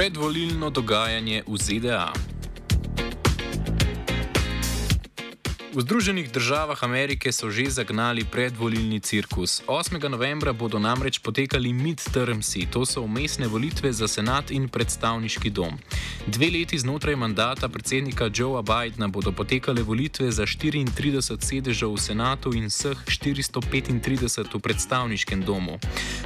Predvolilno dogajanje v ZDA. V Združenih državah Amerike so že zagnali predvolilni cirkus. 8. novembra bodo namreč potekali midtermsi, to so umestne volitve za senat in predstavniški dom. Dve leti znotraj mandata predsednika Joea Bidna bodo potekale volitve za 34 sedežev v senatu in vseh 435 v predstavniškem domu.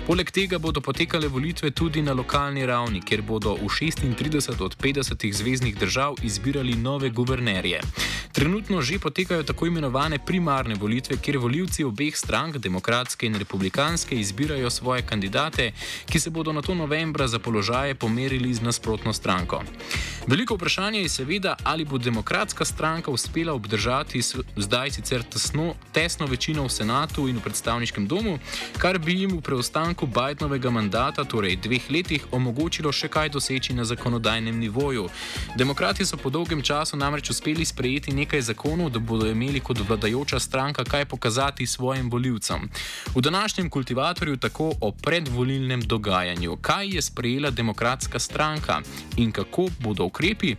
Poleg tega bodo potekale volitve tudi na lokalni ravni, kjer bodo v 36 od 50 zvezdnih držav izbirali nove guvernerje. Trenutno že potekajo tako imenovane primarne volitve, kjer voljivci obeh strank, demokratske in republikanske, izbirajo svoje kandidate, ki se bodo na to novembra za položaje pomerili z nasprotno stranko. Veliko vprašanje je seveda, ali bo demokratska stranka uspela obdržati zdaj sicer tesno, tesno večino v senatu in v predstavniškem domu, kar bi jim v preostanku Bidenovega mandata, torej dveh letih, omogočilo še kaj doseči na zakonodajnem nivoju. Demokrati so po dolgem času namreč uspeli sprejeti nekaj zakonov, da bodo imeli kot vladajoča stranka kaj pokazati svojim voljivcem. V današnjem kultivatorju tako o predvolilnem dogajanju, kaj je sprejela demokratska stranka in kako bodo ukrepi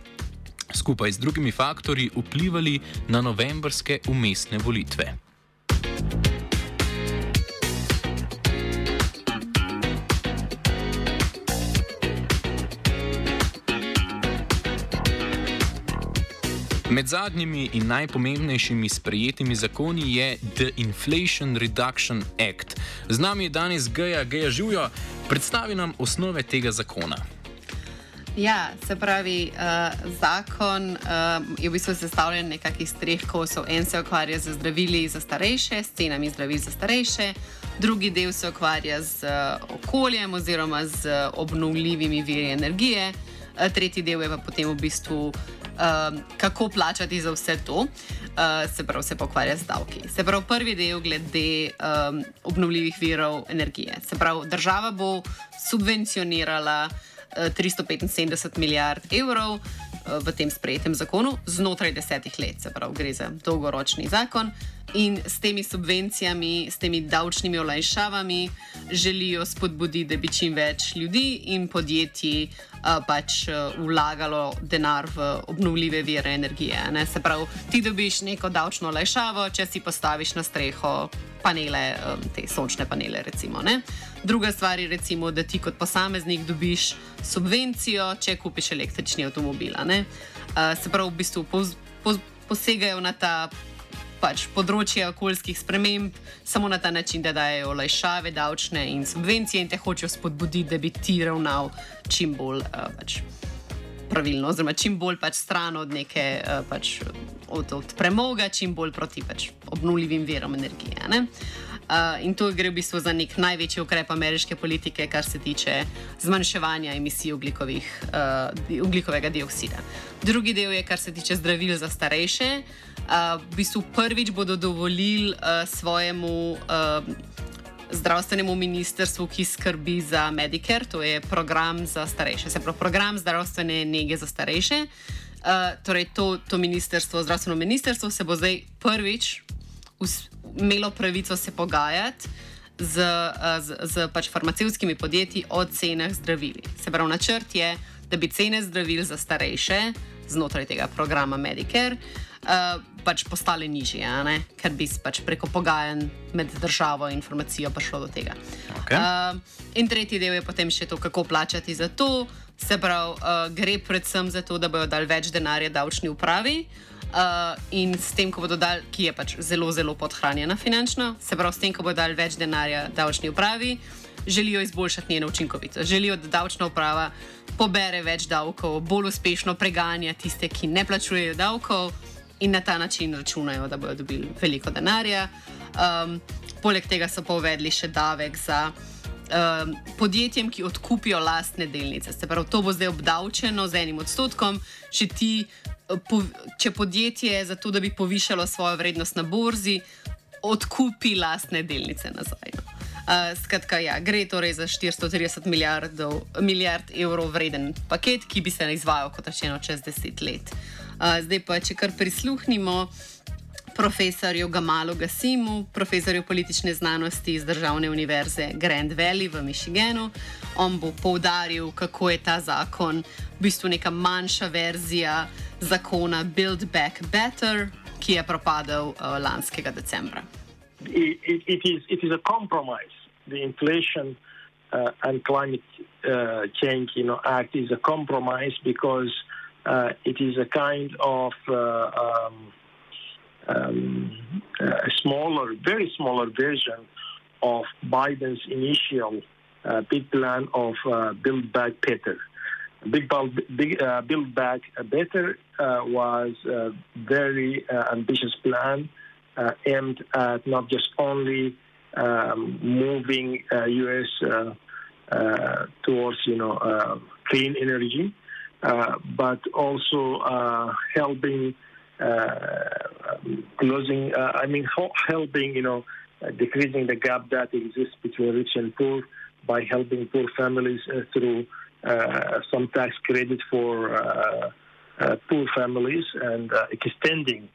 skupaj z drugimi faktorji vplivali na novembrske umestne volitve. Med zadnjimi in najpomembnejšimi sprejetimi zakoni je The Inflation Reduction Act. Z nami je danes Geja, Geja Žujo, predstavi nam osnove tega zakona. Ja, se pravi, uh, zakon uh, je v bistvu sestavljen nekakšnih treh kosov. En se ukvarja z zdravili za starejše, s cenami zdravil za starejše, drugi del se ukvarja z uh, okoljem oziroma z obnovljivimi viri energije, uh, tretji del je pa potem v bistvu kako plačati za vse to, uh, se pravi, se pokvarja z davki. Se pravi, prvi del glede um, obnovljivih virov energije. Se pravi, država bo subvencionirala uh, 375 milijard evrov uh, v tem sprejetem zakonu znotraj desetih let, se pravi, gre za dolgoročni zakon. In s temi subvencijami, s temi davčnimi olajšavami želijo spodbuditi, da bi čim več ljudi in podjetij uh, pač uh, vlagalo denar v obnovljive vire energije. Ne? Se pravi, ti dobiš neko davčno olajšavo, če si postaviš na streho panele, um, te sončne panele. Recimo, Druga stvar je, recimo, da ti kot posameznik dobiš subvencijo, če kupiš električni avtomobil. Uh, se pravi, v bistvu poz, poz, posegajo na ta pač področje okoljskih sprememb samo na ta način, da dajo olajšave, davčne in subvencije in te hočejo spodbuditi, da bi ti ravnal čim bolj uh, pač pravilno, oziroma čim bolj pač stran od neke uh, pač od, od premoga, čim bolj proti pač obnuljivim verom energije. Ne? Uh, in to gre v bistvu za nek največji ukrep ameriške politike, kar se tiče zmanjševanja emisij uh, ugljikovega dioksida. Drugi del je, kar se tiče zdravil za starejše. Uh, v bistvu prvič bodo dovolili uh, svojemu uh, zdravstvenemu ministrstvu, ki skrbi za Medicare, to je program za starejše, se pravi program zdravstvene nege za starejše. Uh, torej, to, to ministrstvo, zdravstveno ministrstvo, se bo zdaj prvič imelo pravico se pogajati z, z, z pač farmacevskimi podjetji o cenah zdravil. Se pravi, načrt je, da bi cene zdravil za starejše znotraj tega programa Medicare uh, pač postale nižje, ker bi pač preko pogajanj med državo in informacijo prišlo do tega. Okay. Uh, in tretji del je potem še to, kako plačati za to. Se pravi, uh, gre predvsem za to, da bodo dali več denarja davčni upravi. Uh, in s tem, ko bodo dali, ki je pač zelo, zelo podhranjena finančno, se pravi, s tem, ko bodo dali več denarja davčni upravi, želijo izboljšati njeno učinkovitost. Želijo, da davčna uprava pobere več davkov, bolj uspešno preganja tiste, ki ne plačujejo davkov in na ta način računajo, da bodo dobili veliko denarja. Um, poleg tega so pa uvedli še davek za um, podjetjem, ki odkupijo lastne delnice. Se pravi, to bo zdaj obdavčeno z enim odstotkom, če, ti, po, če podjetje za to, da bi povišalo svojo vrednost na borzi, odkupi lastne delnice nazaj. No. Uh, skratka, ja, gre torej za 430 milijardov, milijard evrov vreden paket, ki bi se izvajal, kot rečeno, čez 10 let. Uh, zdaj pa, če kar prisluhnimo profesorju Gamalu Gasimu, profesorju politične znanosti iz Državne univerze Grand Valley v Michiganu. On bo poudaril, kako je ta zakon v bistvu neka manjša verzija zakona Build Back Better, ki je propadel uh, lanskega decembra. It, it, it, is, it is a compromise. The Inflation uh, and Climate uh, Change you know, Act is a compromise because uh, it is a kind of uh, um, um, a smaller, very smaller version of Biden's initial uh, big plan of uh, Build Back Better. Big, big uh, Build Back Better uh, was a very uh, ambitious plan uh, aimed at not just only um, moving U.S. towards, you know, clean energy, but also helping closing, uh, I mean, helping, you know, uh, decreasing the gap that exists between rich and poor by helping poor families through some tax credit for poor families and extending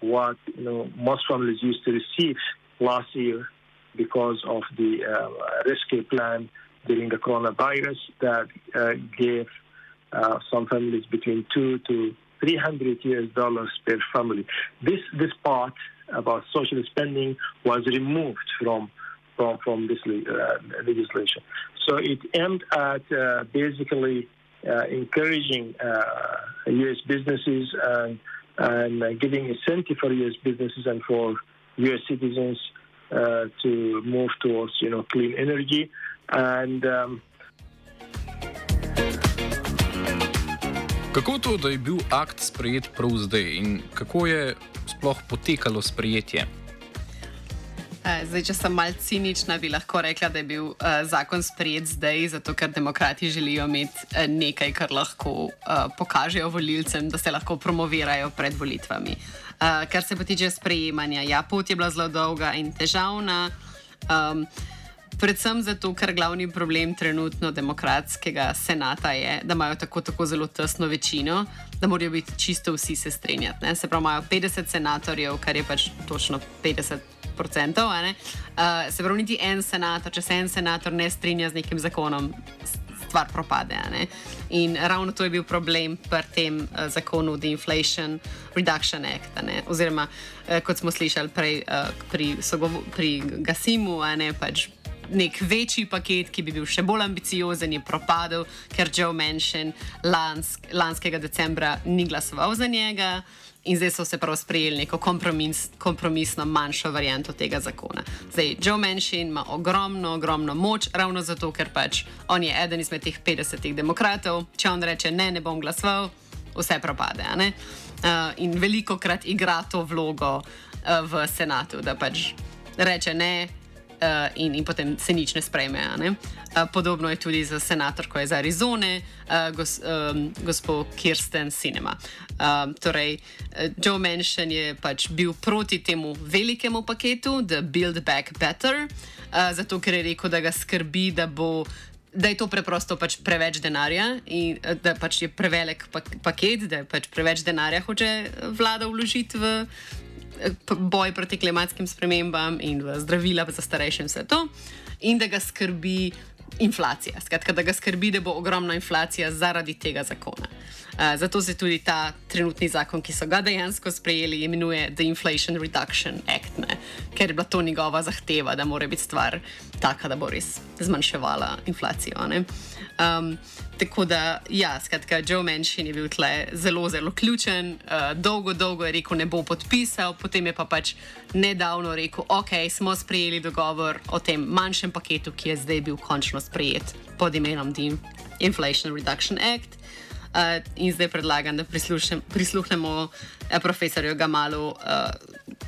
what you know most families used to receive last year because of the uh, rescue plan during the coronavirus that uh, gave uh, some families between two to 300 US dollars per family. This this part about social spending was removed from from from this uh, legislation. So it aimed at uh, basically uh, encouraging U.S. Uh, businesses and and giving incentive for U.S. businesses and for U.S. citizens uh, to move towards you know clean energy and. Um, Kako to, da je bil akt sprejet prav zdaj in kako je sploh potekalo sprejetje? E, zdaj, če sem malce cinična, bi lahko rekla, da je bil uh, zakon sprejet zdaj, zato ker demokrati želijo imeti uh, nekaj, kar lahko uh, pokažejo volilcem, da se lahko promovirajo pred volitvami. Uh, kar se pa tiče sprejemanja, ja, pot je bila zelo dolga in težavna. Um, Predvsem zato, ker glavni problem trenutno demokratskega senata je, da imajo tako, tako zelo tesno večino, da morajo biti čisto vsi se strinjati. Ne? Se pravi, imajo 50 senatorjev, kar je pač točno 50 procentov. Uh, se pravi, niti en senator, če se en senator ne strinja z nekim zakonom, stvar propade. In ravno to je bil problem pri tem uh, zakonu, The Inflation Reduction Act. Oziroma, uh, kot smo slišali prej uh, pri, pri Gasimu, ne pač nek večji paket, ki bi bil še bolj ambiciozen, je propadel, ker Joe Manchin lansk, lanskega decembra ni glasoval za njega. In zdaj so se prav sprejeli neko kompromis, kompromisno manjšo varianto tega zakona. Zdaj, Joe Manchin ima ogromno, ogromno moč, ravno zato, ker pač on je eden izmed teh 50 demokratov. Če on reče ne, ne bom glasoval, vse propade. Uh, in veliko krat igra to vlogo uh, v senatu, da pač reče ne, uh, in, in potem se nič ne sprejme. Ne? Uh, podobno je tudi za senatorko iz Arizone, uh, gos, um, gospod Kirsten Cinema. Um, torej, Joe Manchin je pač bil proti temu velikemu paketu, The Build Back Better, uh, zato ker je rekel, da ga skrbi, da bo. Da je to preprosto pač preveč denarja, in da pač je prevelik paket, da je pač preveč denarja, hoče vlada vložiti v boj proti klimatskim spremembam in v zdravila za starejše in vse to, in da ga skrbi inflacija. Skratka, da ga skrbi, da bo ogromna inflacija zaradi tega zakona. Uh, zato se tudi ta trenutni zakon, ki so ga dejansko sprejeli, imenuje The Inflation Reduction Act, ne? ker je bila to njegova zahteva, da mora biti stvar taka, da bo res zmanjševala inflacijo. Um, tako da, ja, skratka, Joe Manchin je bil tle zelo, zelo ključen. Uh, dolgo, dolgo je rekel, ne bo podpisal, potem je pa pač nedavno rekel, ok, smo sprejeli dogovor o tem manjšem paketu, ki je zdaj bil končno sprejet pod imenom The Inflation Reduction Act. Uh, in zdaj predlagam, da prisluhnemo uh, profesorju Gamalu, uh,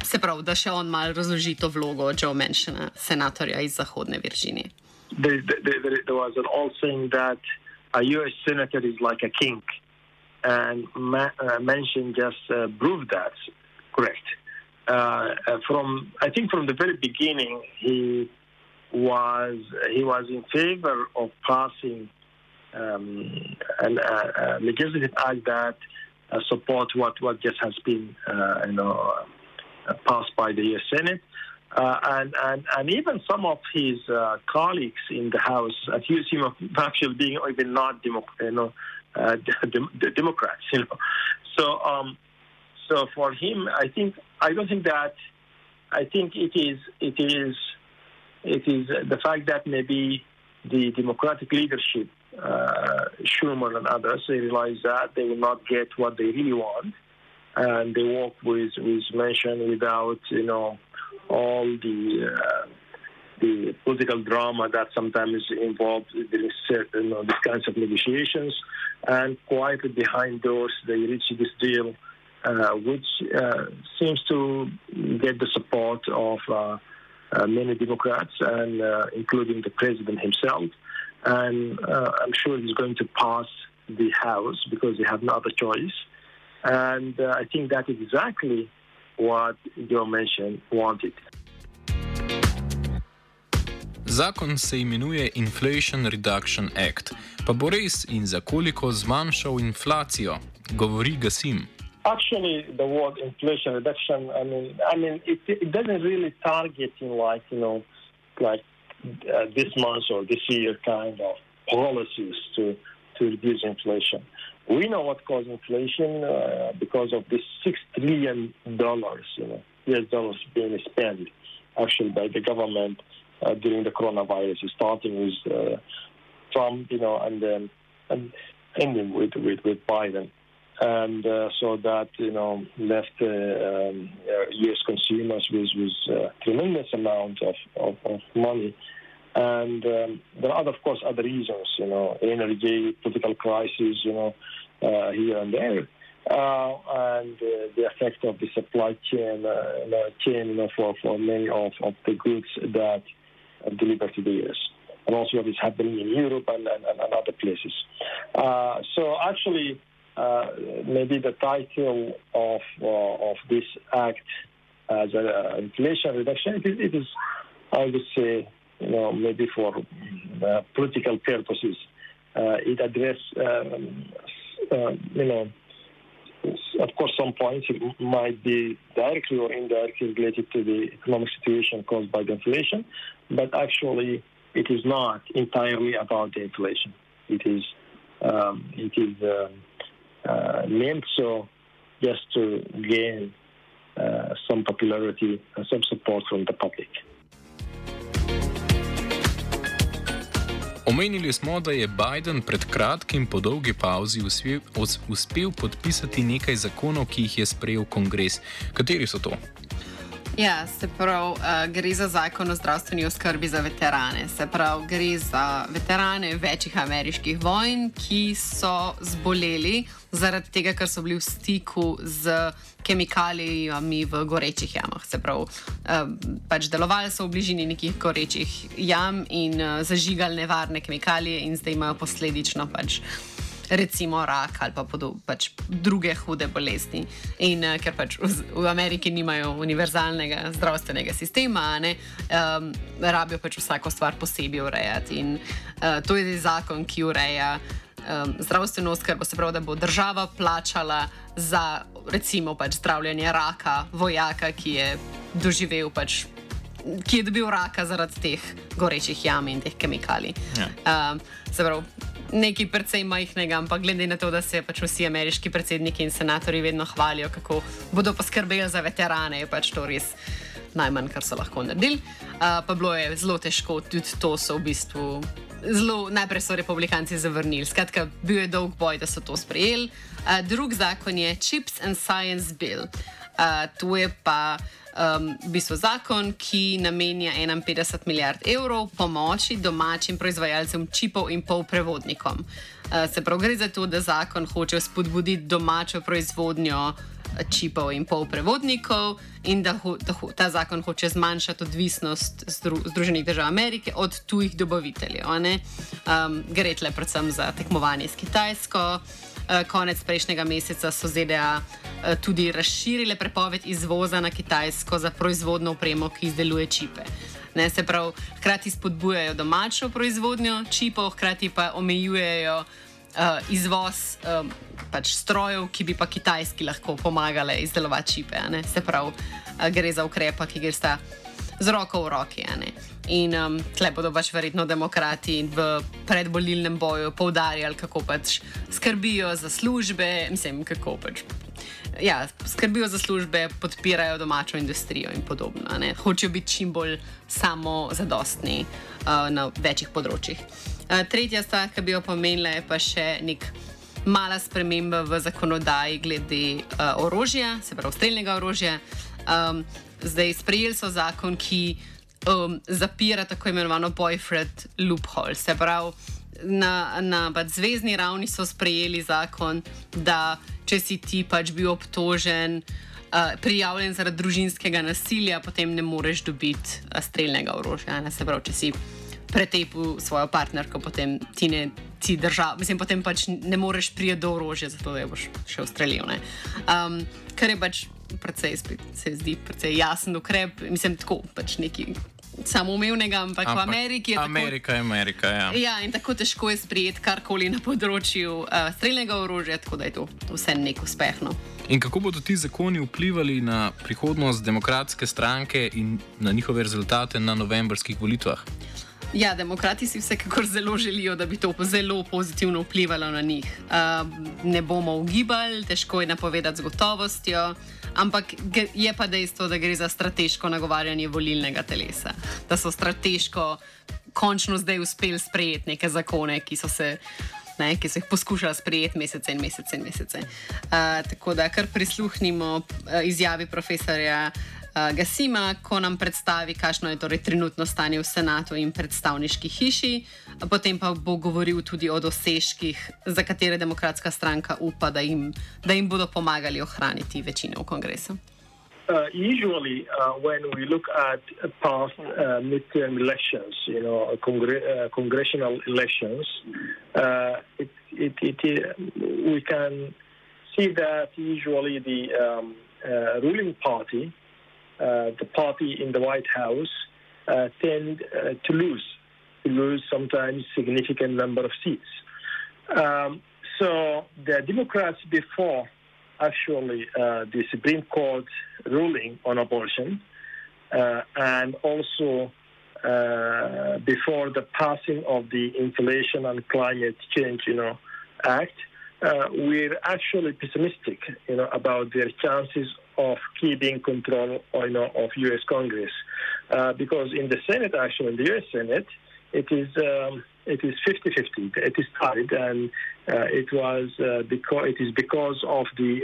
se pravi, da še on malo razloži to vlogo Joe Manchina, senatorja iz Zahodne Virginije. There, there, there was an old saying that a U.S. senator is like a king, and Ma- uh, Manchin just uh, proved that correct. Uh, from I think from the very beginning, he was he was in favor of passing um, an, uh, a legislative act that uh, support what, what just has been uh, you know passed by the U.S. Senate. And, and and even some of his colleagues in the House accuse him of actually being even not demo, you know the Democrats you know. So um, so for him I think I don't think that I think it is it is it is the fact that maybe the Democratic leadership uh, Schumer and others, they realize that they will not get what they really want, and they work with with Manchin without you know all the uh, the political drama that sometimes is involved in this, you know, these kinds of negotiations, and quietly behind doors they reach this deal, uh, which uh, seems to get the support of uh, uh, many Democrats and including the president himself and uh, I'm sure he's going to pass the House because they have no other choice. And uh, I think that exactly what Joe mentioned wanted. Zakon se imenuje Inflation Reduction Act. Pa bo res in za koliko zmanjšal inflacijo, govori Gasim. Actually, the word inflation reduction, I mean, I mean, it, it doesn't really target in like, you know, like uh, this month or this year kind of policies to, to reduce inflation. We know what caused inflation uh, because of this six trillion dollars, you know, US dollars being spent actually by the government uh, during the coronavirus, starting with uh, Trump, you know, and then and ending with with, with Biden. And uh, so that you know left uh, um, U.S. consumers with with tremendous amount of, of, of money and um, there are, of course, other reasons, you know, energy, political crisis, you know, uh, here and there, uh, and uh, the effect of the supply chain, uh, chain, you know, for, for many of, of the goods that are delivered to the US. And also what is happening in Europe and, and, and other places. Uh, so actually, uh, maybe the title of of this act as an inflation reduction, it is, it is I would say, you know, maybe for uh, political purposes. Uh, it addresses, um, uh, you know, of course, some points might be directly or indirectly related to the economic situation caused by the inflation, but actually, it is not entirely about the inflation. It is um, it is um, uh, meant so just to gain uh, some popularity and some support from the public. Omenili smo, da je Biden pred kratkim po dolgi pauzi uspel, uspel podpisati nekaj zakonov, ki jih je sprejel kongres. Kateri so to? Ja, se pravi, uh, gre za zakon o zdravstveni oskrbi za veterane. Se pravi, gre za veterane večjih ameriških vojn, ki so zboleli zaradi tega, ker so bili v stiku z kemikalijami v gorečih jamah. Se pravi, uh, pač delovali so v bližini nekih gorečih jam in uh, zažigali nevarne kemikalije, in zdaj imajo posledično pač recimo rak ali pa, pač druge hude bolezni. In uh, ker pač v, v Ameriki nimajo univerzalnega zdravstvenega sistema, ne, um, rabijo pač vsako stvar posebej urejati. In uh, to je zakon, ki ureja. Um, zdravstveno oskrbo, se pravi, da bo država plačala za, recimo, pač zdravljenje raka, vojaka, ki je doživel, pač, ki je dobil raka zaradi teh gorečih jam in teh kemikalij. Ja. Um, se pravi, nekaj precej majhnega, ampak glede na to, da se pač vsi ameriški predsedniki in senatori vedno hvalijo, kako bodo poskrbeli za veterane, je pač to res najmanj, kar so lahko naredili. Uh, pa bilo je zelo težko, tudi to so v bistvu zelo, najprej so republikanci zavrnili. Skratka, bil je dolg boj, da so to sprejeli. Uh, drug zakon je Chips and Science Bill. Uh, to je pa um, v bistvu zakon, ki namenja 51 milijard evrov pomoči domačim proizvajalcem čipov in polprevodnikom. Uh, se pravi, gre za to, da zakon hoče spodbuditi domačo proizvodnjo čipov in polprevodnikov in da, ho, da ho, ta zakon hoče zmanjšati odvisnost Zdru, Združenih držav Amerike od tujih dobaviteljev. Um, gre tle predvsem za tekmovanje s Kitajsko. Uh, konec prejšnjega meseca so ZDA uh, tudi razširile prepoved izvoza na Kitajsko za proizvodno opremo, ki izdeluje čipe. Ne, se pravi, hkrati spodbujajo domačo proizvodnjo čipov, hkrati pa omejujejo uh, izvoz um, pač strojev, ki bi pa kitajski lahko pomagali izdelovati čipe. Se pravi, uh, gre za ukrepa, ki gre sta z roko v roki. In um, tle bodo pač verjetno demokrati v predvolilnem boju poudarjali, kako pač skrbijo za službe, mislim, kako pač. Ja, skrbijo za službe, podpirajo domačo industrijo in podobno. Hočejo biti čim bolj samozadostni uh, na večjih področjih. Uh, tretja stvar, ki bi jo pomenila, je pa še nek mala sprememba v zakonodaji glede uh, orožja, se pravi streljnega orožja. Um, zdaj sprejeli so zakon, ki um, zapira tako imenovano boyfriend loophole. Se pravi, na, na pač zvezdni ravni so sprejeli zakon, da če si ti pač bil obtožen. Uh, prijavljen zaradi družinskega nasilja, potem ne moreš dobiti uh, streljnega orožja. Se pravi, če si pretepil svojo partnerko, potem ti ne ti država, mislim, potem pač ne moreš priti do orožja, zato da boš še ustrelil. Um, kar je pač precej, se zdi, precej jasen ukrep, mislim, tako pač neki. Samoumevnega, ampak, ampak v Ameriki je Amerika, tako, Amerika, ja. ja, in tako težko je sprijeti karkoli na področju uh, streljnega orožja, tako da je to vse nek uspeh. No. In kako bodo ti zakoni vplivali na prihodnost demokratske stranke in na njihove rezultate na novembrskih volitvah? Ja, demokrati si vsekakor zelo želijo, da bi to zelo pozitivno vplivalo na njih. Uh, ne bomo ugibali, težko je napovedati z gotovostjo, ampak je pa dejstvo, da gre za strateško nagovarjanje volilnega telesa. Da so strateško končno zdaj uspeli sprejeti neke zakone, ki so se. Ne, ki so jih poskušali sprejeti mesece in mesece in mesece. Uh, tako da kar prisluhnimo uh, izjavi profesorja uh, Gasima, ko nam predstavi, kakšno je torej trenutno stanje v senatu in predstavniški hiši. Potem pa bo govoril tudi o dosežkih, za katere demokratska stranka upa, da jim, da jim bodo pomagali ohraniti večino v kongresu. Uh, usually, uh, when we look at past uh, midterm elections, you know, congre uh, congressional elections, uh, it, it, it, we can see that usually the um, uh, ruling party Uh, the party in the White House uh, tend uh, to lose, to lose sometimes significant number of seats. Um, so the Democrats before actually uh, the Supreme Court ruling on abortion, uh, and also uh, before the passing of the Inflation and Climate Change, you know, Act, we're actually pessimistic, you know, about their chances of keeping control you know, of U.S. Congress. Uh, because in the Senate, actually, in the U.S. Senate, it is um, it is 50-50. It is tied, and uh, it was uh, because it is because of the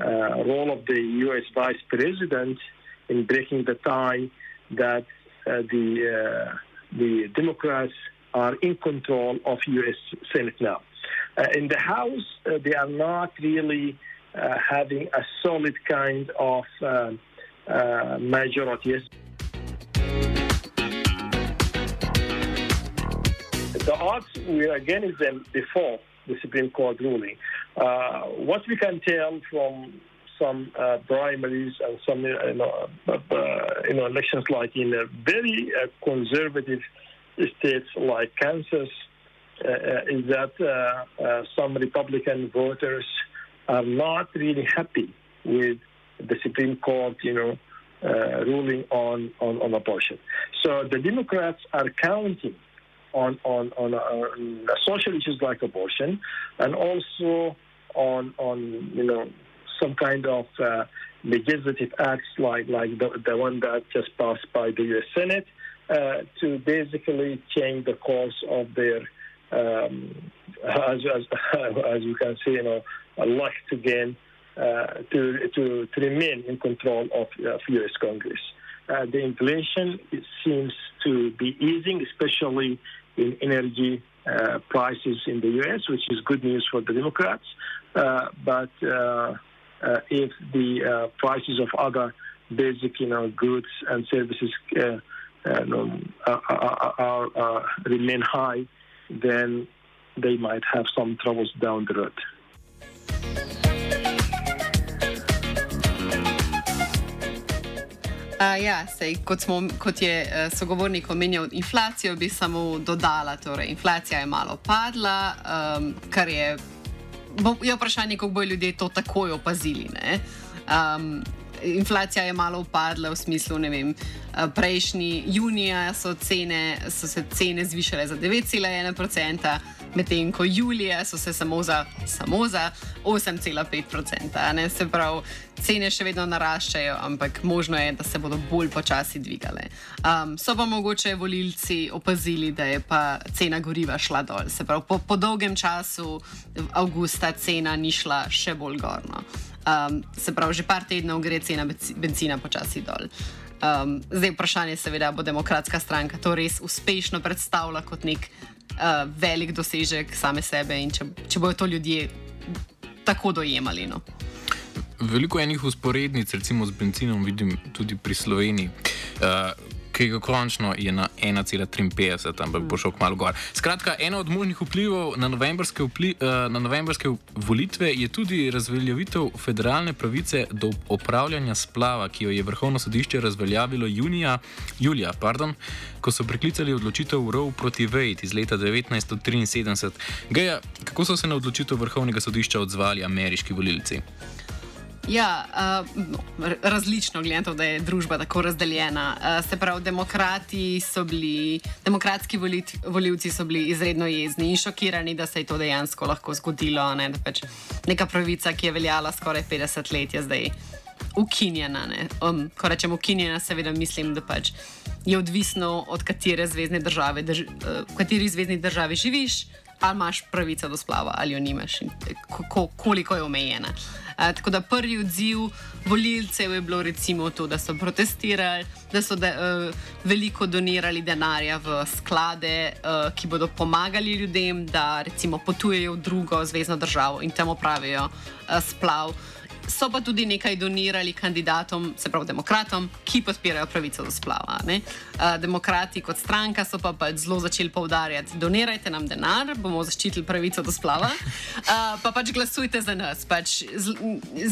uh, uh, role of the U.S. Vice President in breaking the tie that uh, the the Democrats are in control of U.S. Senate now. in the House, they are not really having a solid kind of uh, uh, majority. The odds were against them before the Supreme Court ruling. Uh, what we can tell from some uh, primaries and some you know, uh, you know elections like in very conservative states like Kansas is that some Republican voters are not really happy with the Supreme Court, you know, uh, ruling on, on, on abortion. So the Democrats are counting on, on, on, uh, on social issues like abortion and also on, on you know, some kind of uh, legislative acts like, like the, the one that just passed by the U.S. Senate uh, to basically change the course of their, um, as, as, as you can see, you know, luck to gain, uh, to, to, to remain in control of, of U.S. Congress. Uh, the inflation seems to be easing, especially in energy uh, prices in the U.S., which is good news for the Democrats. Uh, but uh, uh, if the uh, prices of other basic, you know, goods and services no, are, are, are, remain high, then they might have some troubles down the road. Uh, ja, sej, kot, smo, kot je uh, sogovornik omenjal inflacijo, bi samo dodala, da torej, inflacija je malo padla, um, kar je, bo, je vprašanje, kako bodo ljudje to takoj opazili. Um, inflacija je malo upadla v smislu, ne vem, prejšnji junija so, cene, so se cene zvišale za 9,1% medtem ko julija so se samo za, samo za 8,5%. Se pravi, cene še vedno naraščajo, ampak možno je, da se bodo bolj počasi dvigale. Um, so pa mogoče volilci opazili, da je pa cena goriva šla dol. Se pravi, po, po dolgem času avgusta cena ni šla še bolj gorno. Um, se pravi, že par tednov gre cena benzina počasi dol. Um, zdaj vprašanje je, seveda, bo demokratska stranka to res uspešno predstavila kot nek uh, velik dosežek same sebe in če, če bodo to ljudje tako dojemali. No. Veliko enih usporednic, recimo z benzinom, vidim tudi pri Sloveniji. Uh, ki ga končno je na 1,53, ampak bo šel kmalo gor. Skratka, ena od možnih vplivov na novembrske, vpli, uh, na novembrske volitve je tudi razveljavitev federalne pravice do opravljanja splava, ki jo je vrhovno sodišče razveljavilo junija, julija, pardon, ko so preklicali odločitev Roe proti Wade iz leta 1973. Geja, kako so se na odločitev vrhovnega sodišča odzvali ameriški volilci? Ja, uh, no, različno gledano, da je družba tako razdeljena. Uh, se pravi, demokrati so bili, demokratski volit, voljivci so bili izredno jezni in šokirani, da se je to dejansko lahko zgodilo. Ne? Da pač neka pravica, ki je veljala skoraj 50 let, je zdaj ukinjena. Um, ko rečem ukinjena, seveda mislim, da pač je odvisno od katere zvezdne države, drž, uh, v kateri zvezdni državi živiš ali imaš pravico do splava, ali jo nimaš, in ko, koliko je omejena. Uh, tako da prvi odziv volilcev je bilo recimo to, da so protestirali, da so de, uh, veliko donirali denarja v sklade, uh, ki bodo pomagali ljudem, da recimo potujejo v drugo zvezdno državo in tam opravijo uh, splav so pa tudi nekaj donirali kandidatom, se pravi demokratom, ki podpirajo pravico do splava. Uh, demokrati kot stranka so pa pač zelo začeli povdarjati, donirajte nam denar, bomo zaščitili pravico do splava, pa pač glasujte za nas. Pač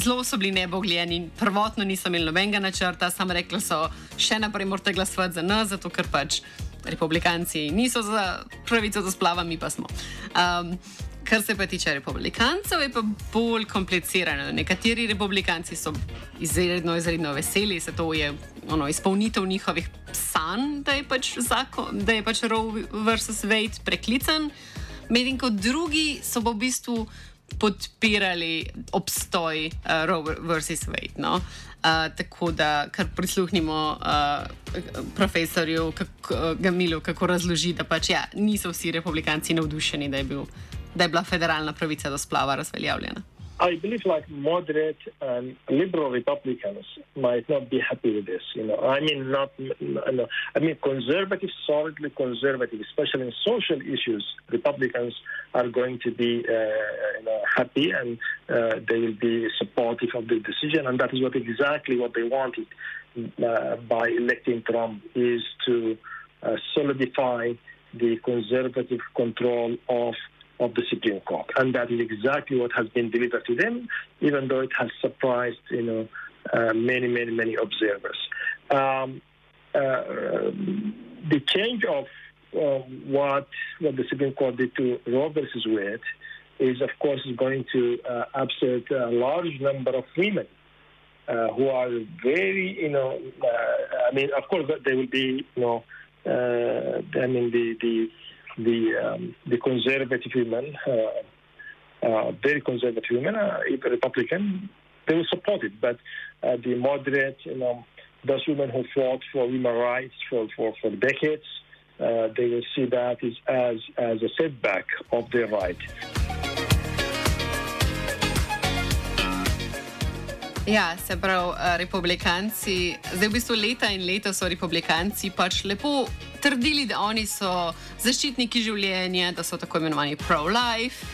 zelo so bili nebogljeni, prvotno niso imeli nobenega načrta, samo rekli so, še naprej morate glasovati za nas, zato ker pač republikanci niso za pravico do splava, mi pa smo. Um, Kar se pa tiče republikancev, je pa bolj komplicirano. Nekateri republikanci so izredno, izredno veseli, da je ono, izpolnitev njihovih sanj, da je pač, zakon, da je pač Roe vs. Wade preklican, medtem ko drugi so v bistvu podpirali obstoj uh, Roe vs. Wade. No? Uh, tako da, kar prisluhnimo uh, profesorju kako, uh, Gamilu, kako razloži, da pač ja, niso vsi republikanci navdušeni, da je bil da je bila federalna pravica do splava razveljavljena? I believe like moderate and liberal Republicans might not be happy with this. You know, I mean, not. No, I mean, conservative, solidly conservative, especially in social issues, Republicans are going to be uh, you know, happy and uh, they will be supportive of the decision, and that is what exactly what they wanted uh, by electing Trump is to uh, solidify the conservative control of of the Supreme Court. And that is exactly what has been delivered to them, even though it has surprised, you know, uh, many, many, many observers. Um, uh, the change of uh, what what the Supreme Court did to Roe versus Wade is, of course, is going to uh, upset a large number of women uh, who are very, you know, uh, I mean, of course, they will be, you know, I mean, the the the um, the conservative women, uh, uh, very conservative women, uh, Republican, they will support it. But uh, the moderate, you know, those women who fought for women's rights for, for, for decades, uh, they will see that as, as, a setback of their right. Ja, se pravi, republikanci, zdaj v bistvu leta in leta so republikanci pač lepo trdili, da oni so zaščitniki življenja, da so tako imenovani pro-life,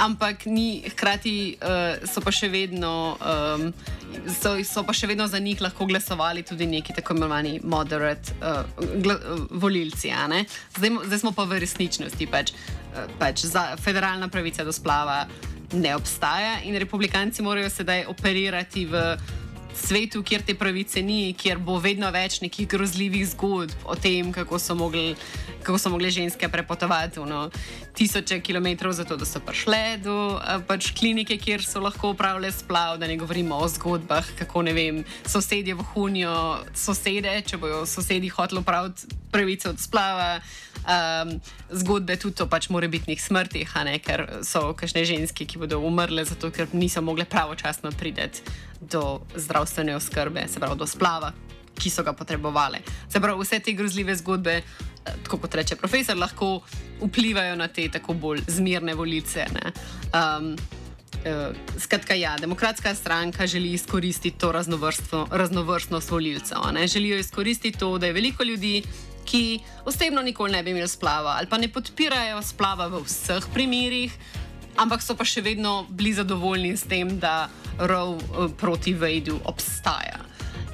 ampak ni, hkrati uh, so pa še vedno. Um, So, so pa še vedno za njih lahko glasovali tudi neki tako imenovani moderate uh, gla, uh, volilci. Zdaj, zdaj smo pa v resničnosti, pač, uh, pač za federalna pravica do splava ne obstaja in republikanci morajo sedaj operirati v svetu, kjer te pravice ni, kjer bo vedno več nekih grozljivih zgodb o tem, kako so mogli, kako so mogli ženske prepotovati no, tisoče kilometrov, zato da so prišle do pač, klinike, kjer so lahko upravljali splav. Da ne govorimo o zgodbah, kako ne vem, sosedje v Hunijo, sosede, če bojo sosedi hoteli upraviti pravice od splava. Um, zgodbe tudi o pač morebitnih smrtih, ne, ker so kašne ženske, ki bodo umrle, zato ker niso mogle pravočasno priti do zdravstvene oskrbe, se pravi do splava, ki so ga potrebovali. Se pravi, vse te grozljive zgodbe, eh, tako kot reče profesor, lahko vplivajo na te tako bolj zmirne volice. Um, uh, skratka, ja, demokratska stranka želi izkoristiti to raznovrstnost volilcev. Želijo izkoristiti to, da je veliko ljudi. Ki osebno nikoli ne bi imeli splava, ali pa ne podpirajo splava v vseh primerih, ampak so pa še vedno bili zadovoljni s tem, da rov uh, proti Vejdu obstaja.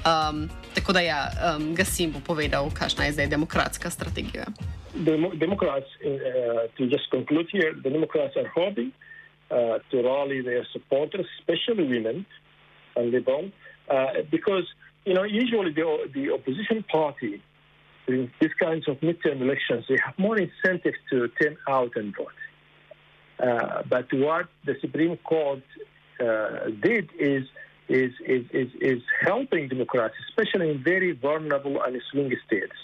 Um, tako da ja, um, Gasim bo povedal, kakšna je zdaj demokratska strategija. Demo Democrats, uh, to just conclude here, the Democrats are hoping uh, to rally their supporters, especially women and liberal, uh, because you know usually the, the opposition party in these kinds of midterm elections they have more incentive to turn out and vote. Uh, but what the Supreme Court did is, is, is, is, is helping Democrats, especially in very vulnerable and swing states,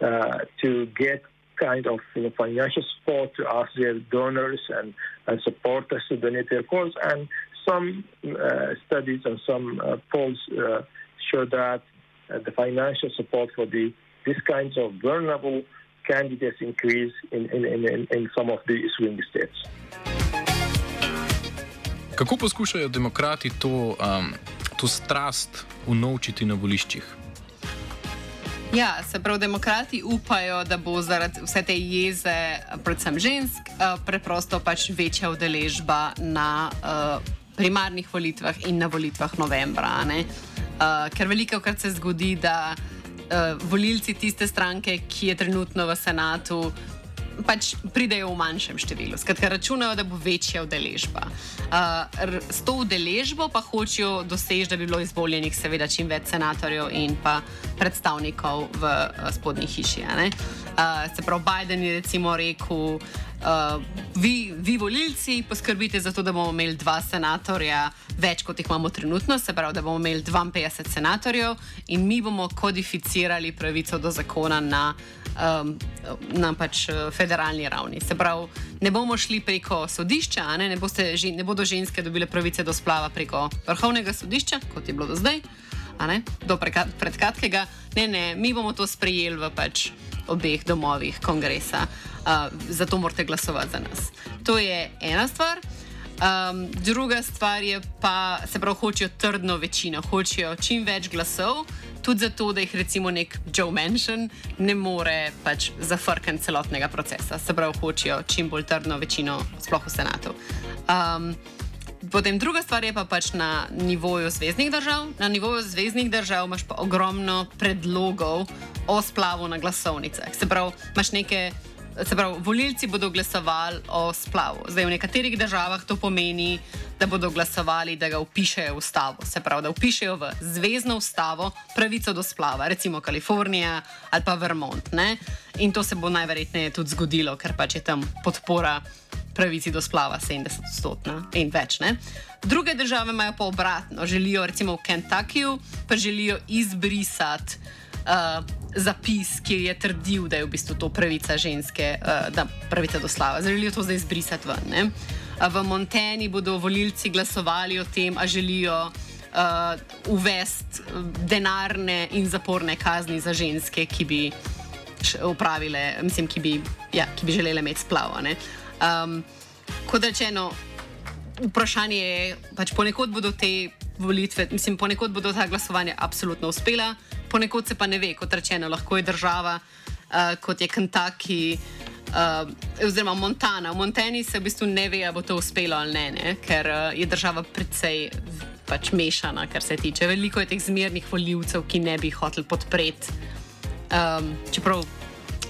uh, to get kind of you know, financial support to ask their donors and, and supporters to donate their votes. And some uh, studies and some uh, polls uh, show that uh, the financial support for the these kinds of vulnerable candidates increase in, in, in, in some of the swing states. Kako poskušajo demokrati to, um, to strast unovčiti na voliščih? Ja, se pravi, demokrati upajo, da bo zaradi vse te jeze, predvsem žensk, uh, preprosto pač večja udeležba na uh, primarnih volitvah in na volitvah novembra. Uh, ker veliko krat se zgodi, da uh, volilci tiste stranke, ki je trenutno v senatu, pač pridejo v manjšem številu. Skratka, računajo, da bo večja udeležba. Uh, s to udeležbo pa hočejo doseči, da bi bilo izvoljenih, seveda, čim več senatorjev in pa predstavnikov v uh, spodnji hiši. Uh, se pravi, Biden je recimo rekel. Uh, vi, vi, volilci, poskrbite za to, da bomo imeli dva senatorja več, kot jih imamo trenutno, se pravi, da bomo imeli 52 senatorjev in mi bomo kodificirali pravico do zakona na um, na pač eh, federalni ravni. Se pravi, ne bomo šli preko sodišča, ne, ne, boste, ne bodo ženske dobile pravice do splava preko vrhovnega sodišča, kot je bilo do zdaj, do predkratkega. Ne, ne, mi bomo to sprejeli v pač obeh domovih kongresa, uh, zato morate glasovati za nas. To je ena stvar. Um, druga stvar je pa, se pravi, hočejo trdno večino, hočejo čim več glasov, tudi zato, da jih recimo nek Joe Manchin ne more pač zafrkati celotnega procesa. Se pravi, hočejo čim bolj trdno večino, sploh v senatu. Um, potem druga stvar je pa pač na nivoju zvezdnih držav. Na nivoju zvezdnih držav imaš pa ogromno predlogov o splavu na glasovnicah. Se pravi, imaš nekaj se pravi, volilci bodo glasovali o splavu. Zdaj, v nekaterih državah to pomeni, da bodo glasovali, da ga upišejo v ustavo. Se pravi, da upišejo v zvezdno ustavo pravico do splava, recimo Kalifornija ali pa Vermont. Ne? In to se bo najverjetneje tudi zgodilo, ker pač je tam podpora pravici do splava 70-odstotna in več. Ne? Druge države imajo pa obratno, želijo recimo v Kentuckyju, pa želijo izbrisati uh, zapis, ki je trdil, da je v bistvu to pravica ženske, uh, da pravica do slava. Želijo to zdaj izbrisati ven. Ne? V Monteni bodo volilci glasovali o tem, ali želijo uh, uvesti denarne in zaporne kazni za ženske, ki bi upravile, mislim, ki bi, ja, ki bi želele imeti splav. Um, kot rečeno, vprašanje je, pač ponekod bodo te volitve, mislim, ponekod bodo ta glasovanja absolutno uspela, ponekod se pa ne ve, kot rečeno, lahko je država, uh, kot je Kentucky. Uh, oziroma, Montana. V Montani se v bistvu ne ve, ali bo to uspelo ali ne, ne? ker uh, je država precej pač mešana, kar se tiče. Veliko je teh zmernih voljivcev, ki ne bi hoteli podpreti, um, čeprav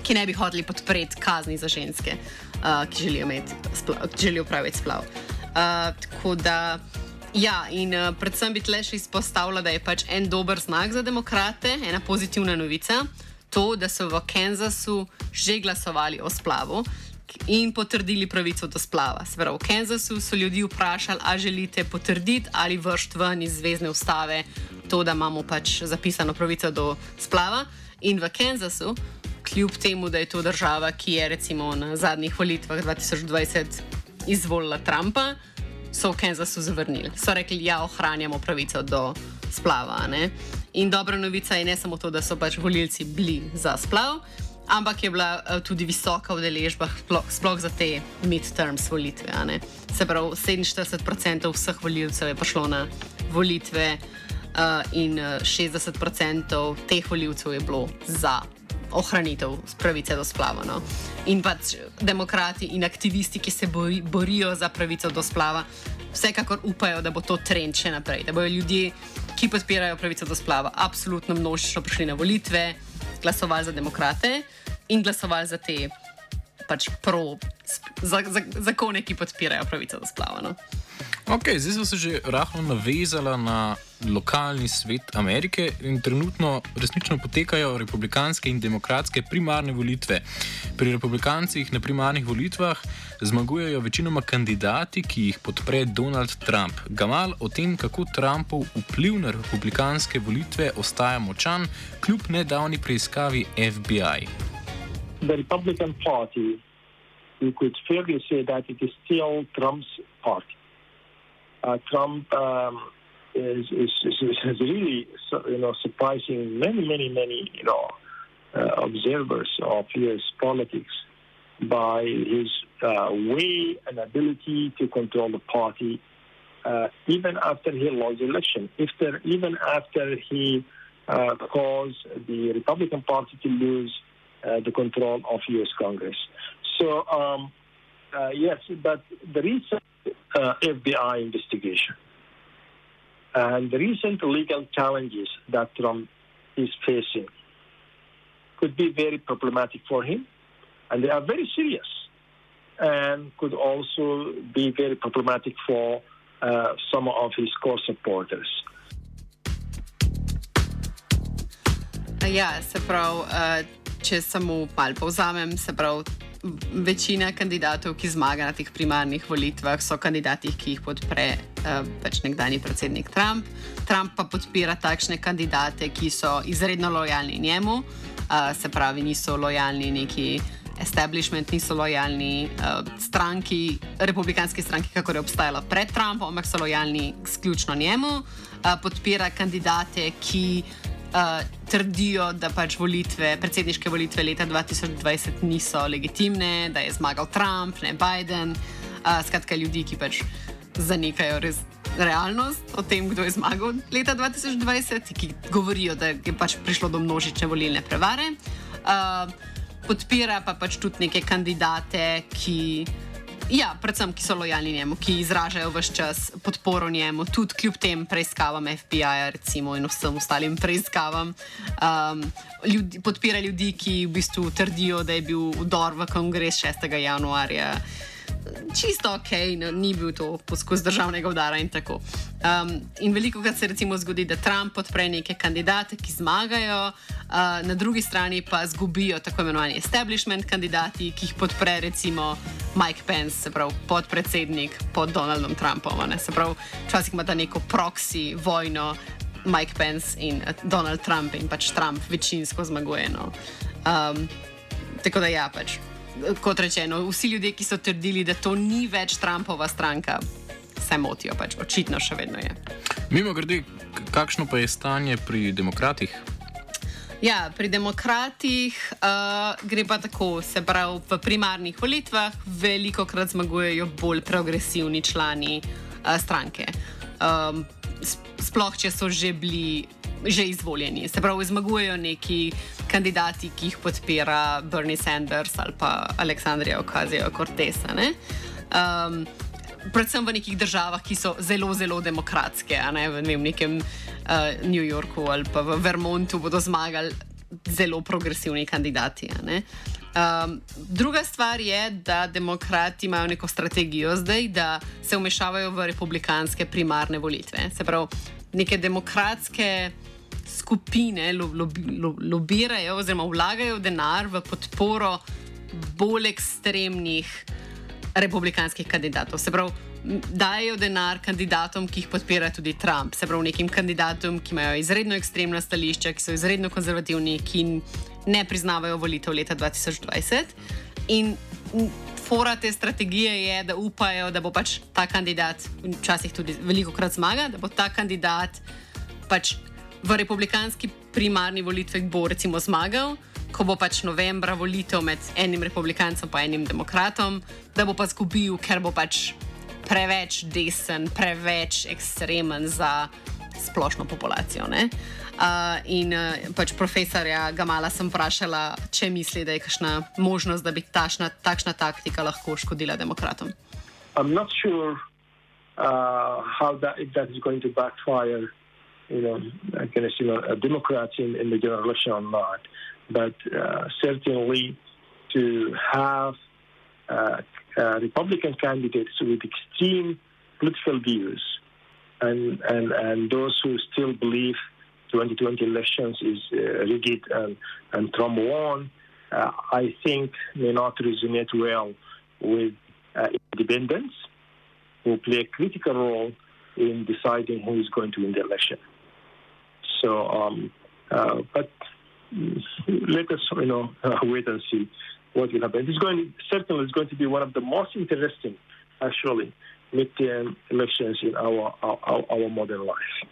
ki ne bi hoteli podpreti kazni za ženske, uh, ki želijo, splav, želijo praviti splav. Uh, tako da. Ja, in uh, predvsem bi tle še izpostavila, da je pač en dober znak za demokrate, ena pozitivna novica, to, da so v Kansasu že glasovali o splavu in potrdili pravico do splava. Sveda v Kansasu so ljudi vprašali, ali želite potrditi ali vršiti ven iz zvezdne ustave to, da imamo pač zapisano pravico do splava. In v Kansasu, kljub temu, da je to država, ki je recimo na zadnjih volitvah 2020 izvolila Trumpa so v Kansasu zavrnili. So rekli, ja, ohranjamo pravico do splava. Ne? In dobra novica je ne samo to, da so pač volilci bili za splav, ampak je bila uh, tudi visoka udeležba, sploh za te midterms volitve. Se pravi, 47% vseh volilcev je prišlo na volitve. Uh, in 60% teh voljivcev je bilo za ohranitev pravice do splava. No. In pač demokrati in aktivisti, ki se bori, borijo za pravico do splava, vsekakor upajo, da bo to trend še naprej. Da bodo ljudje, ki podpirajo pravico do splava, absolutno množično prišli na volitve, glasovali za demokrate in glasovali za te pač pro, za, za, zakone, ki podpirajo pravico do splava. No. Ok, zdaj smo se že rahlo navezali na lokalni svet Amerike in trenutno resnično potekajo republikanske in demokratske primarne volitve. Pri republikancih na primarnih volitvah zmagujejo večinoma kandidati, ki jih podpre Donald Trump. Gamal o tem, kako Trumpov vpliv na republikanske volitve ostaja močan, kljub nedavni preiskavi FBI. The Republican Party, you could fairly say that it is still Trump's party. Uh, Trump um, is, is, is, really you know surprising many many many you know uh, observers of U.S. politics by his uh, way and ability to control the party. Uh, even after he lost the election, if there, even after he uh, caused the Republican Party to lose uh, the control of U.S. Congress. So, um, yes, but the reason uh, FBI investigation. And the recent legal challenges that Trump is facing could be very problematic for him, and they are very serious, and could also be very problematic for uh, some of his core supporters. Ja, se pravi, uh, če samo malo povzamem, se pravi, večina kandidatov, ki zmaga na teh primarnih volitvah, so kandidati, ki jih podpre uh, pač nekdani predsednik Trump. Trump pa podpira takšne kandidate, ki so izredno lojalni njemu, uh, se pravi, niso lojalni neki. Establishment niso lojalni uh, stranki, republikanski stranki, kako je obstajala pred Trumpom, ampak so lojalni izključno njemu. Uh, podpira kandidate, ki uh, uh, trdijo, da pač volitve, predsedniške volitve leta 2020 niso legitimne, da je zmagal Trump, ne Biden. Uh, skratka, ljudi, ki pač zanikajo res realnost o tem, kdo je zmagal leta 2020, ki govorijo, da je pač prišlo do množične volilne prevare. Uh, podpira pa pač tudi neke kandidate, ki. Ja, predvsem, ki so lojalni njemu, ki izražajo vse čas podporo njemu, tudi kljub tem preiskavam FBI-ja in vsem ostalim preiskavam. Um, ljudi, podpira ljudi, ki v bistvu trdijo, da je bil vdor v kongres 6. januarja čisto ok, no, ni bil to poskus državnega udara in tako. Um, in veliko krat se recimo zgodi, da Trump podpre neke kandidate, ki zmagajo, uh, na drugi strani pa zgubijo tako imenovani establishment kandidati, ki jih podpre recimo Mike Pence, se pravi podpredsednik pod Donaldom Trumpom. Se pravi, včasih ima ta neko proxy vojno. Mike Pence in Donald Trump, in pač Trump večinsko zmaguje. No. Um, tako da, ja, pač kot rečeno, vsi ljudje, ki so trdili, da to ni več Trumpova stranka, se motijo, pač očitno še vedno je. Mimo grede, kakšno pa je stanje pri demokratih? Ja, pri demokratih uh, gre pa tako, se pravi, v primarnih volitvah veliko krat zmagujejo bolj progresivni člani uh, stranke. Um, sploh, če so že bili že izvoljeni. Se pravi, zmagujejo neki kandidati, ki jih podpira Bernie Sanders ali pa Aleksandrija Okazijo Cortesa. Um, predvsem v nekih državah, ki so zelo, zelo demokratske, ne v, ne, v nekem uh, New Yorku ali pa v Vermontu bodo zmagali zelo progresivni kandidati. Um, druga stvar je, da demokrati imajo neko strategijo zdaj, da se umešavajo v republikanske primarne volitve. Se pravi, neke demokratske skupine lo, lo, lo, lobirajo oziroma vlagajo denar v podporo bolj ekstremnih republikanskih kandidatov. Se pravi, dajo denar kandidatom, ki jih podpira tudi Trump. Se pravi, nekim kandidatom, ki imajo izredno ekstremna stališča, ki so izredno konzervativni, ki ne priznavajo volitev leta 2020. In fora te strategije je, da upajo, da bo pač ta kandidat, včasih tudi veliko krat zmaga, da bo ta kandidat pač v republikanski primarni volitvi bo recimo zmagal, ko bo pač novembra volitev med enim republikancem in enim demokratom, da bo pa zgubil, ker bo pač preveč desen, preveč ekstremen za splošno populacijo. Uh, in uh, pač profesorja Gamala sem vprašala, če misli, da je kakšna možnost, da bi tašna, takšna taktika lahko škodila demokratom. I'm not sure uh, how that, that is going to backfire. You know, against you know, a Democrat in, in the general election or not. But uh, certainly to have uh, uh, Republican candidates with extreme political views and, and, and those who still believe 2020 elections is uh, rigged and, and Trump won, uh, I think may not resonate well with independents who play a critical role in deciding who is going to win the election. So, um, uh, but let us, you know, uh, wait and see what will happen. It's going certainly it's going to be one of the most interesting, actually, midterm elections in our our, our modern life.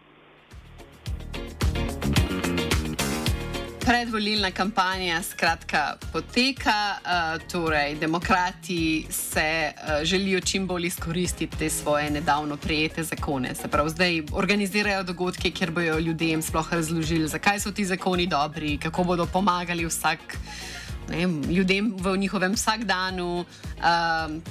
Predvolilna kampanja skratka poteka, uh, torej demokrati se uh, želijo čim bolj izkoristiti te svoje nedavno prijete zakone. Se pravi, zdaj organizirajo dogodke, kjer bodo ljudem sploh razložili, zakaj so ti zakoni dobri, kako bodo pomagali vsak. Ljudem v njihovem vsakdanu, uh,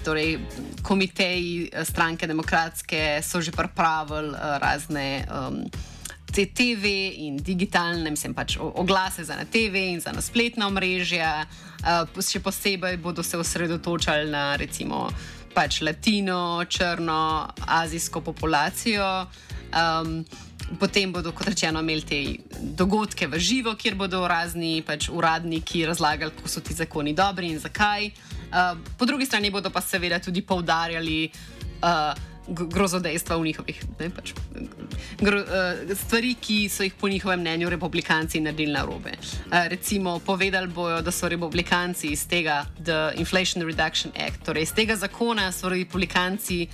torej komiteji stranke demokratske so že pripravili uh, razne. Um, TV in digitalne, mislim pač oglase za na TV in za na spletna omrežja. Uh, še posebej bodo se osredotočali na recimo pač latino, črno, azijsko populacijo. Um, potem bodo, kot rečeno, imeli te dogodke v živo, kjer bodo razni pač, uradniki razlagali, kako so ti zakoni dobri in zakaj. Uh, po drugi strani bodo pa seveda tudi poudarjali. Uh, grozodejstva v njihovih ne, pač, gro, uh, stvari, ki so jih po njihovem mnenju republikanci naredili na robe. Uh, recimo, povedali bojo, da so republikanci iz tega The Inflation Reduction Act, torej iz tega zakona, so republikanci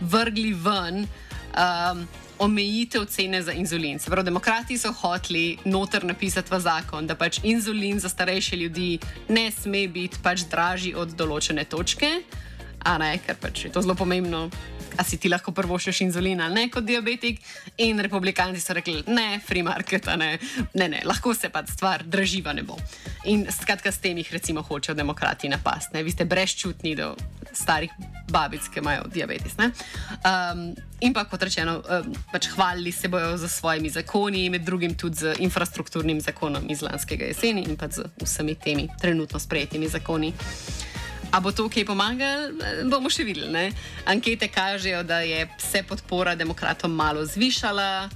vrgli ven. Um, Omejitev cene za inzulin. Se pravi, demokrati so hoteli noter napisati v zakon, da pač inzulin za starejše ljudi ne sme biti pač dražji od določene točke, a ne, ker pač je to zelo pomembno a si ti lahko prvošeš inzulin ali ne kot diabetik. In republikanci so rekli, ne, free market, ne, ne, ne, lahko se pa stvar draživa ne bo. In skratka, s tem jih recimo hočejo demokrati napasti. Vi ste brezčutni do starih babic, ki imajo diabetes. Um, in pa kot rečeno, um, pač hvalili se bojo za svojimi zakoni, med drugim tudi z infrastrukturnim zakonom iz lanskega jeseni in pa z vsemi temi trenutno sprejetimi zakoni. A bo to kaj pomagalo, bomo še videli. Ne? Ankete kažejo, da je se podpora demokratom malo zvišala,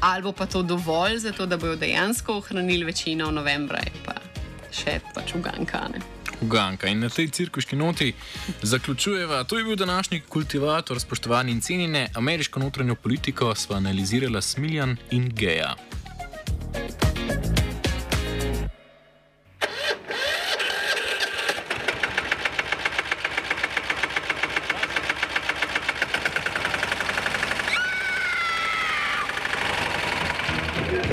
ali bo pa to dovolj za to, da bodo dejansko ohranili večino novembra, pa še pač ugankane. Uganka. In na tej cirkuški noti zaključujeva. To je bil današnji kultivator, spoštovani in cenjene, ameriško notranjo politiko sva analizirala Smiljan in Geja. E,